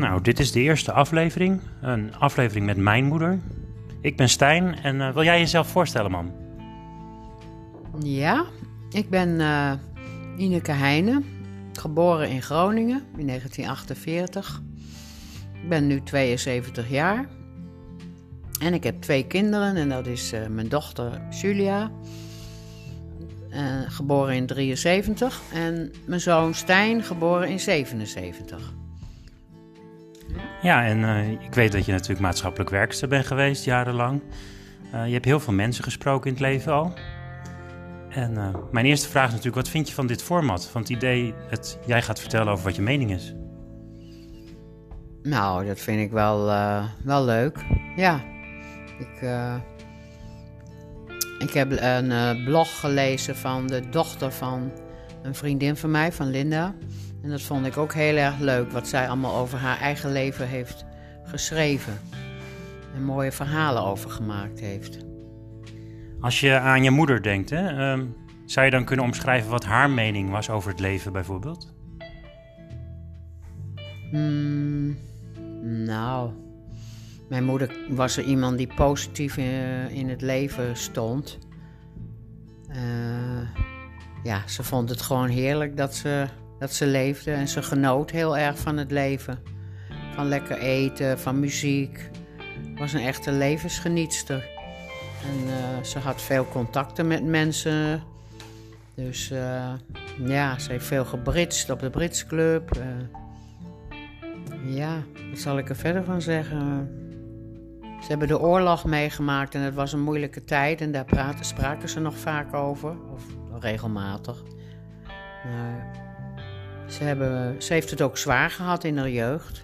Nou, dit is de eerste aflevering. Een aflevering met mijn moeder. Ik ben Stijn en eh, wil jij jezelf voorstellen, man? Ja, ik ben eh Ineke Heijnen, geboren in Groningen in 1948. Ik ben nu 72 jaar. En ik heb twee kinderen en dat is eh, mijn dochter Julia, geboren in 73. En mijn zoon Stijn, geboren in 77. Ja, en eh, ik weet dat je natuurlijk maatschappelijk werkster bent geweest jarenlang. Eh, je hebt heel veel mensen gesproken in het leven al. En eh, mijn eerste vraag is natuurlijk, wat vind je van dit format? Van het idee dat jij gaat vertellen over wat je mening is. Nou, dat vind ik wel, wel leuk. Ja, ik, ik heb een blog gelezen van de dochter van een vriendin van mij, van Linda. En dat vond ik ook heel erg leuk, wat zij allemaal over haar eigen leven heeft geschreven. En mooie verhalen over gemaakt heeft. Als je aan je moeder denkt, hè, ehm, zou je dan kunnen omschrijven wat haar mening was over het leven bijvoorbeeld? Hmm, nou, mijn moeder was er iemand die positief in, in het leven stond. Eh, ja, ze vond het gewoon heerlijk dat ze, dat ze leefde en ze genoot heel erg van het leven. Van lekker eten, van muziek. Was een echte levensgenietster. En eh, ze had veel contacten met mensen. Dus eh, ja, ze heeft veel gebritst op de Britsclub. eh ja, wat zal ik er verder van zeggen? Ze hebben de oorlog meegemaakt en het was een moeilijke tijd en daar praten, spraken ze nog vaak over, of regelmatig. Maar ze, hebben, ze heeft het ook zwaar gehad in haar jeugd.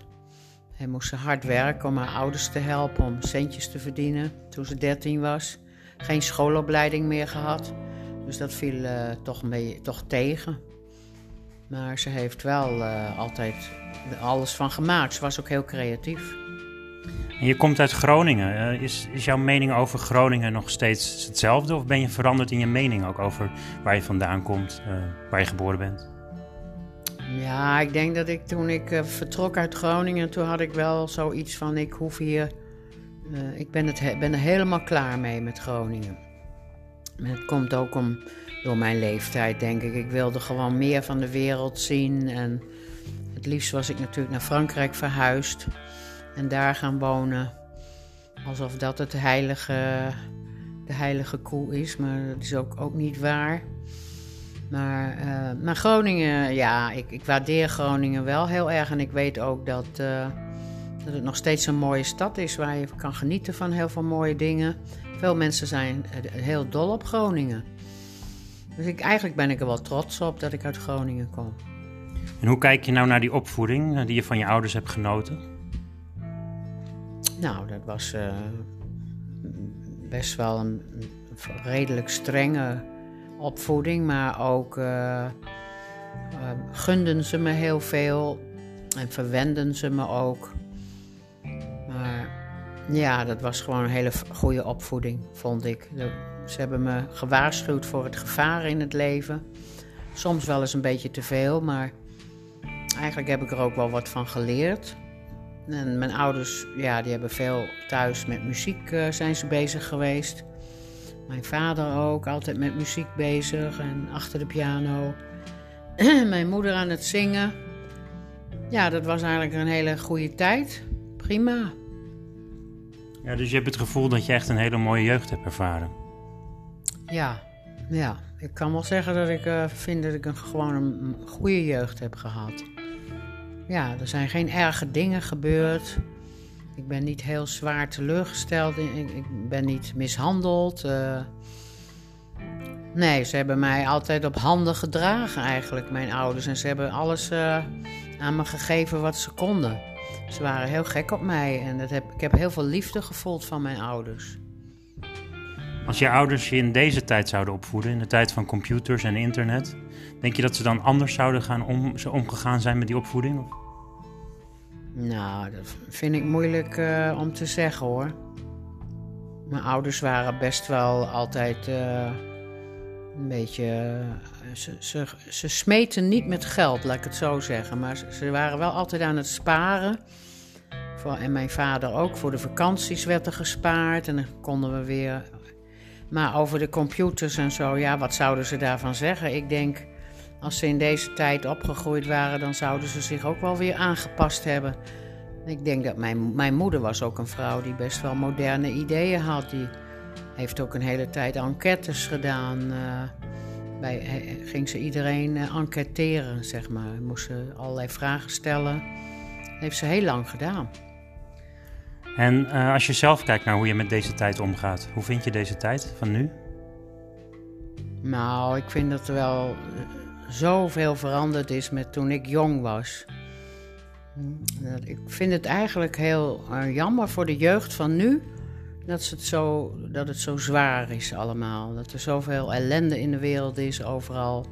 Hij moest ze hard werken om haar ouders te helpen, om centjes te verdienen toen ze 13 was. Geen schoolopleiding meer gehad, dus dat viel eh, toch, mee, toch tegen. Maar ze heeft wel eh, altijd alles van gemaakt. Ze was ook heel creatief. En je komt uit Groningen. Eh, is, is jouw mening over Groningen nog steeds hetzelfde? Of ben je veranderd in je mening ook over waar je vandaan komt, waar je geboren bent? Ja, ik denk dat ik toen ik eh, vertrok uit Groningen, toen had ik wel zoiets van: ik hoef hier. eh, ik ben, het, he- ben er helemaal klaar mee met Groningen. En het komt ook om, door mijn leeftijd, denk ik. Ik wilde gewoon meer van de wereld zien. En het liefst was ik natuurlijk naar Frankrijk verhuisd en daar gaan wonen. Alsof dat het heilige, de heilige koe is, maar dat is ook, ook niet waar. Maar, maar Groningen, ja, ik, ik waardeer Groningen wel heel erg. En ik weet ook dat, eh, dat het nog steeds een mooie stad is waar je kan genieten van heel veel mooie dingen. Veel mensen zijn eh, heel dol op Groningen. Dus ik, eigenlijk ben ik er wel trots op dat ik uit Groningen kom. En hoe kijk je nou naar die opvoeding die je van je ouders hebt genoten? Nou, dat was best wel een redelijk strenge opvoeding, maar ook eh, eh, gunden ze me heel veel en verwenden ze me ook. Maar ja, dat was gewoon een hele goede opvoeding, vond ik. Ze hebben me gewaarschuwd voor het gevaar in het leven. Soms wel eens een beetje te veel, maar eigenlijk heb ik er ook wel wat van geleerd. En mijn ouders, ja, die hebben veel thuis met muziek eh, zijn ze bezig geweest. Mijn vader ook, altijd met muziek bezig en achter de piano. mijn moeder aan het zingen. Ja, dat was eigenlijk een hele goede tijd. Prima. Ja, dus je hebt het gevoel dat je echt een hele mooie jeugd hebt ervaren. Ja, ja. Ik kan wel zeggen dat ik eh, vind dat ik een, gewoon een goede jeugd heb gehad. Ja, er zijn geen erge dingen gebeurd. Ik ben niet heel zwaar teleurgesteld. Ik, ben niet mishandeld. eh. nee, ze hebben mij altijd op handen gedragen eigenlijk, mijn ouders. En ze hebben alles eh, aan me gegeven wat ze konden. Ze waren heel gek op mij. En dat heb, ik heb heel veel liefde gevoeld van mijn ouders. Als je ouders je in deze tijd zouden opvoeden, in de tijd van computers en internet, denk je dat ze dan anders zouden gaan om, zo omgegaan zijn met die opvoeding? Nou, dat vind ik moeilijk eh, om te zeggen hoor. Mijn ouders waren best wel altijd eh, een beetje eh, ze, ze, ze smeten niet met geld, laat ik het zo zeggen. Maar ze, ze waren wel altijd aan het sparen. Voor, en mijn vader ook. Voor de vakanties werd er gespaard. En dan konden we weer. Maar over de computers en zo, ja, wat zouden ze daarvan zeggen? Ik denk, als ze in deze tijd opgegroeid waren, dan zouden ze zich ook wel weer aangepast hebben. Ik denk dat mijn, mijn moeder was ook een vrouw die best wel moderne ideeën had. Die heeft ook een hele tijd enquêtes gedaan. eh, bij, he- ging ze iedereen eh, enquêteren, zeg maar. Moest ze allerlei vragen stellen. Dat heeft ze heel lang gedaan. En eh, als je zelf kijkt naar hoe je met deze tijd omgaat, hoe vind je deze tijd van nu? Nou, ik vind dat wel eh, zoveel veranderd is met toen ik jong was. Ik vind het eigenlijk heel eh, jammer voor de jeugd van nu dat, het zo, dat het zo zwaar is allemaal. Dat er zoveel ellende in de wereld is overal.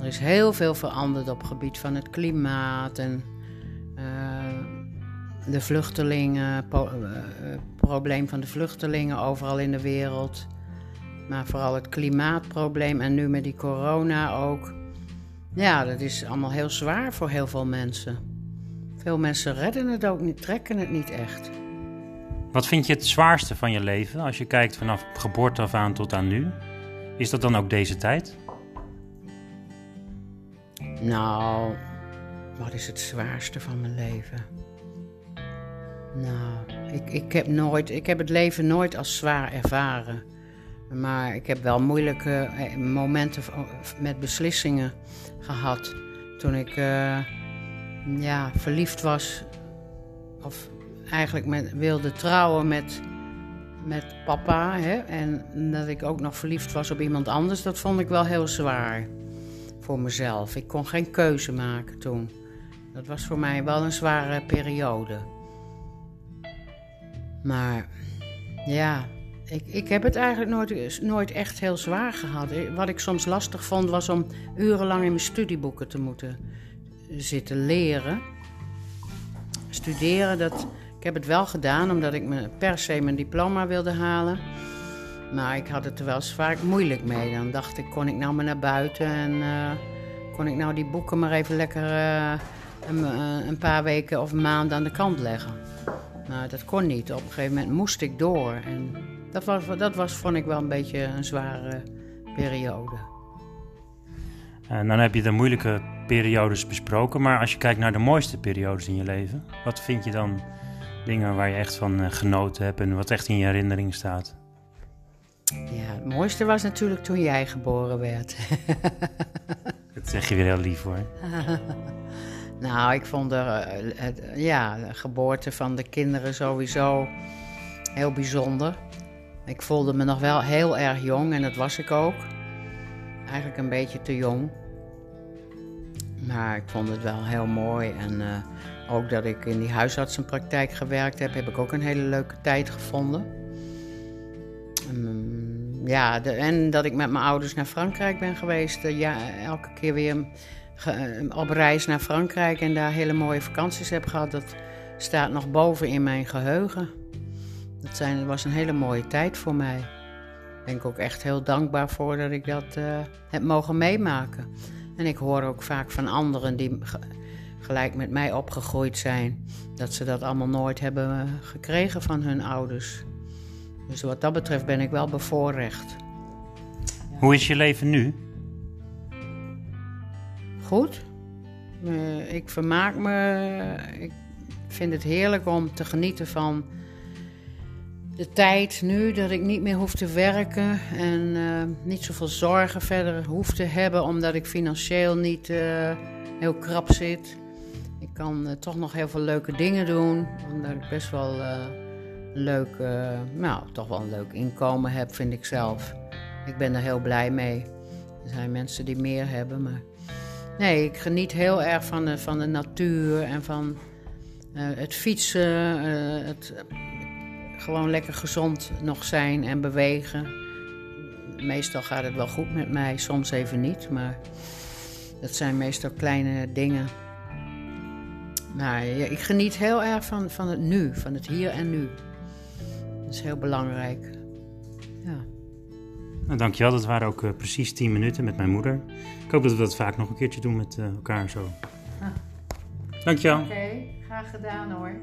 Er is heel veel veranderd op het gebied van het klimaat en eh, de vluchtelingen, eh, probleem van de vluchtelingen overal in de wereld. Maar vooral het klimaatprobleem en nu met die corona ook. Ja, dat is allemaal heel zwaar voor heel veel mensen. Veel mensen redden het ook niet, trekken het niet echt. Wat vind je het zwaarste van je leven als je kijkt vanaf geboorte af aan tot aan nu? Is dat dan ook deze tijd? Nou, wat is het zwaarste van mijn leven? Nou, ik, ik, heb nooit, ik heb het leven nooit als zwaar ervaren. Maar ik heb wel moeilijke eh, momenten met beslissingen gehad. Toen ik eh, ja, verliefd was, of eigenlijk wilde trouwen met, met papa. Hè? En dat ik ook nog verliefd was op iemand anders, dat vond ik wel heel zwaar voor mezelf. Ik kon geen keuze maken toen. Dat was voor mij wel een zware periode. Maar ja, ik, ik heb het eigenlijk nooit, nooit echt heel zwaar gehad. Wat ik soms lastig vond was om urenlang in mijn studieboeken te moeten zitten leren. Studeren, dat, ik heb het wel gedaan omdat ik me per se mijn diploma wilde halen. Maar ik had het er wel vaak moeilijk mee. Dan dacht ik, kon ik nou maar naar buiten en eh, kon ik nou die boeken maar even lekker eh, een, eh, een paar weken of een maand aan de kant leggen. Maar dat kon niet. Op een gegeven moment moest ik door. En dat was, dat was vond ik wel een beetje een zware periode. En dan heb je de moeilijke periodes besproken, maar als je kijkt naar de mooiste periodes in je leven, wat vind je dan dingen waar je echt van eh, genoten hebt en wat echt in je herinnering staat? Ja, het mooiste was natuurlijk toen jij geboren werd. Dat zeg je weer heel lief hoor. Nou, ik vond de, eh, het, ja, de geboorte van de kinderen sowieso heel bijzonder. Ik voelde me nog wel heel erg jong en dat was ik ook. Eigenlijk een beetje te jong. Maar ik vond het wel heel mooi. En eh, ook dat ik in die huisartsenpraktijk gewerkt heb, heb ik ook een hele leuke tijd gevonden. Mm, ja, en dat ik met mijn ouders naar Frankrijk ben geweest. eh, ja, elke keer weer eh, op reis naar Frankrijk en daar hele mooie vakanties heb gehad. Dat staat nog boven in mijn geheugen. Dat zijn, was een hele mooie tijd voor mij. Daar ben ik ook echt heel dankbaar voor dat ik dat eh, heb mogen meemaken. En ik hoor ook vaak van anderen die ge- gelijk met mij opgegroeid zijn, dat ze dat allemaal nooit hebben eh, gekregen van hun ouders. Dus wat dat betreft ben ik wel bevoorrecht. Hoe is je leven nu? Goed. Eh, ik vermaak me. Ik vind het heerlijk om te genieten van de tijd nu. Dat ik niet meer hoef te werken en eh, niet zoveel zorgen verder hoef te hebben, omdat ik financieel niet eh, heel krap zit. Ik kan eh, toch nog heel veel leuke dingen doen, omdat ik best wel leuk, nou, toch wel een leuk inkomen heb, vind ik zelf. Ik ben er heel blij mee. Er zijn mensen die meer hebben, maar Nee, ik geniet heel erg van de, van de natuur en van het fietsen. het gewoon lekker gezond nog zijn en bewegen. Meestal gaat het wel goed met mij, soms even niet, maar dat zijn meestal kleine dingen. Ja, ik geniet heel erg van, van het nu, van het hier en nu. Dat is heel belangrijk. Ja. Nou, dankjewel, dat waren ook eh, precies 10 minuten met mijn moeder. Ik hoop dat we dat vaak nog een keertje doen met eh, elkaar zo. Ah. Dankjewel. Oké, graag gedaan hoor.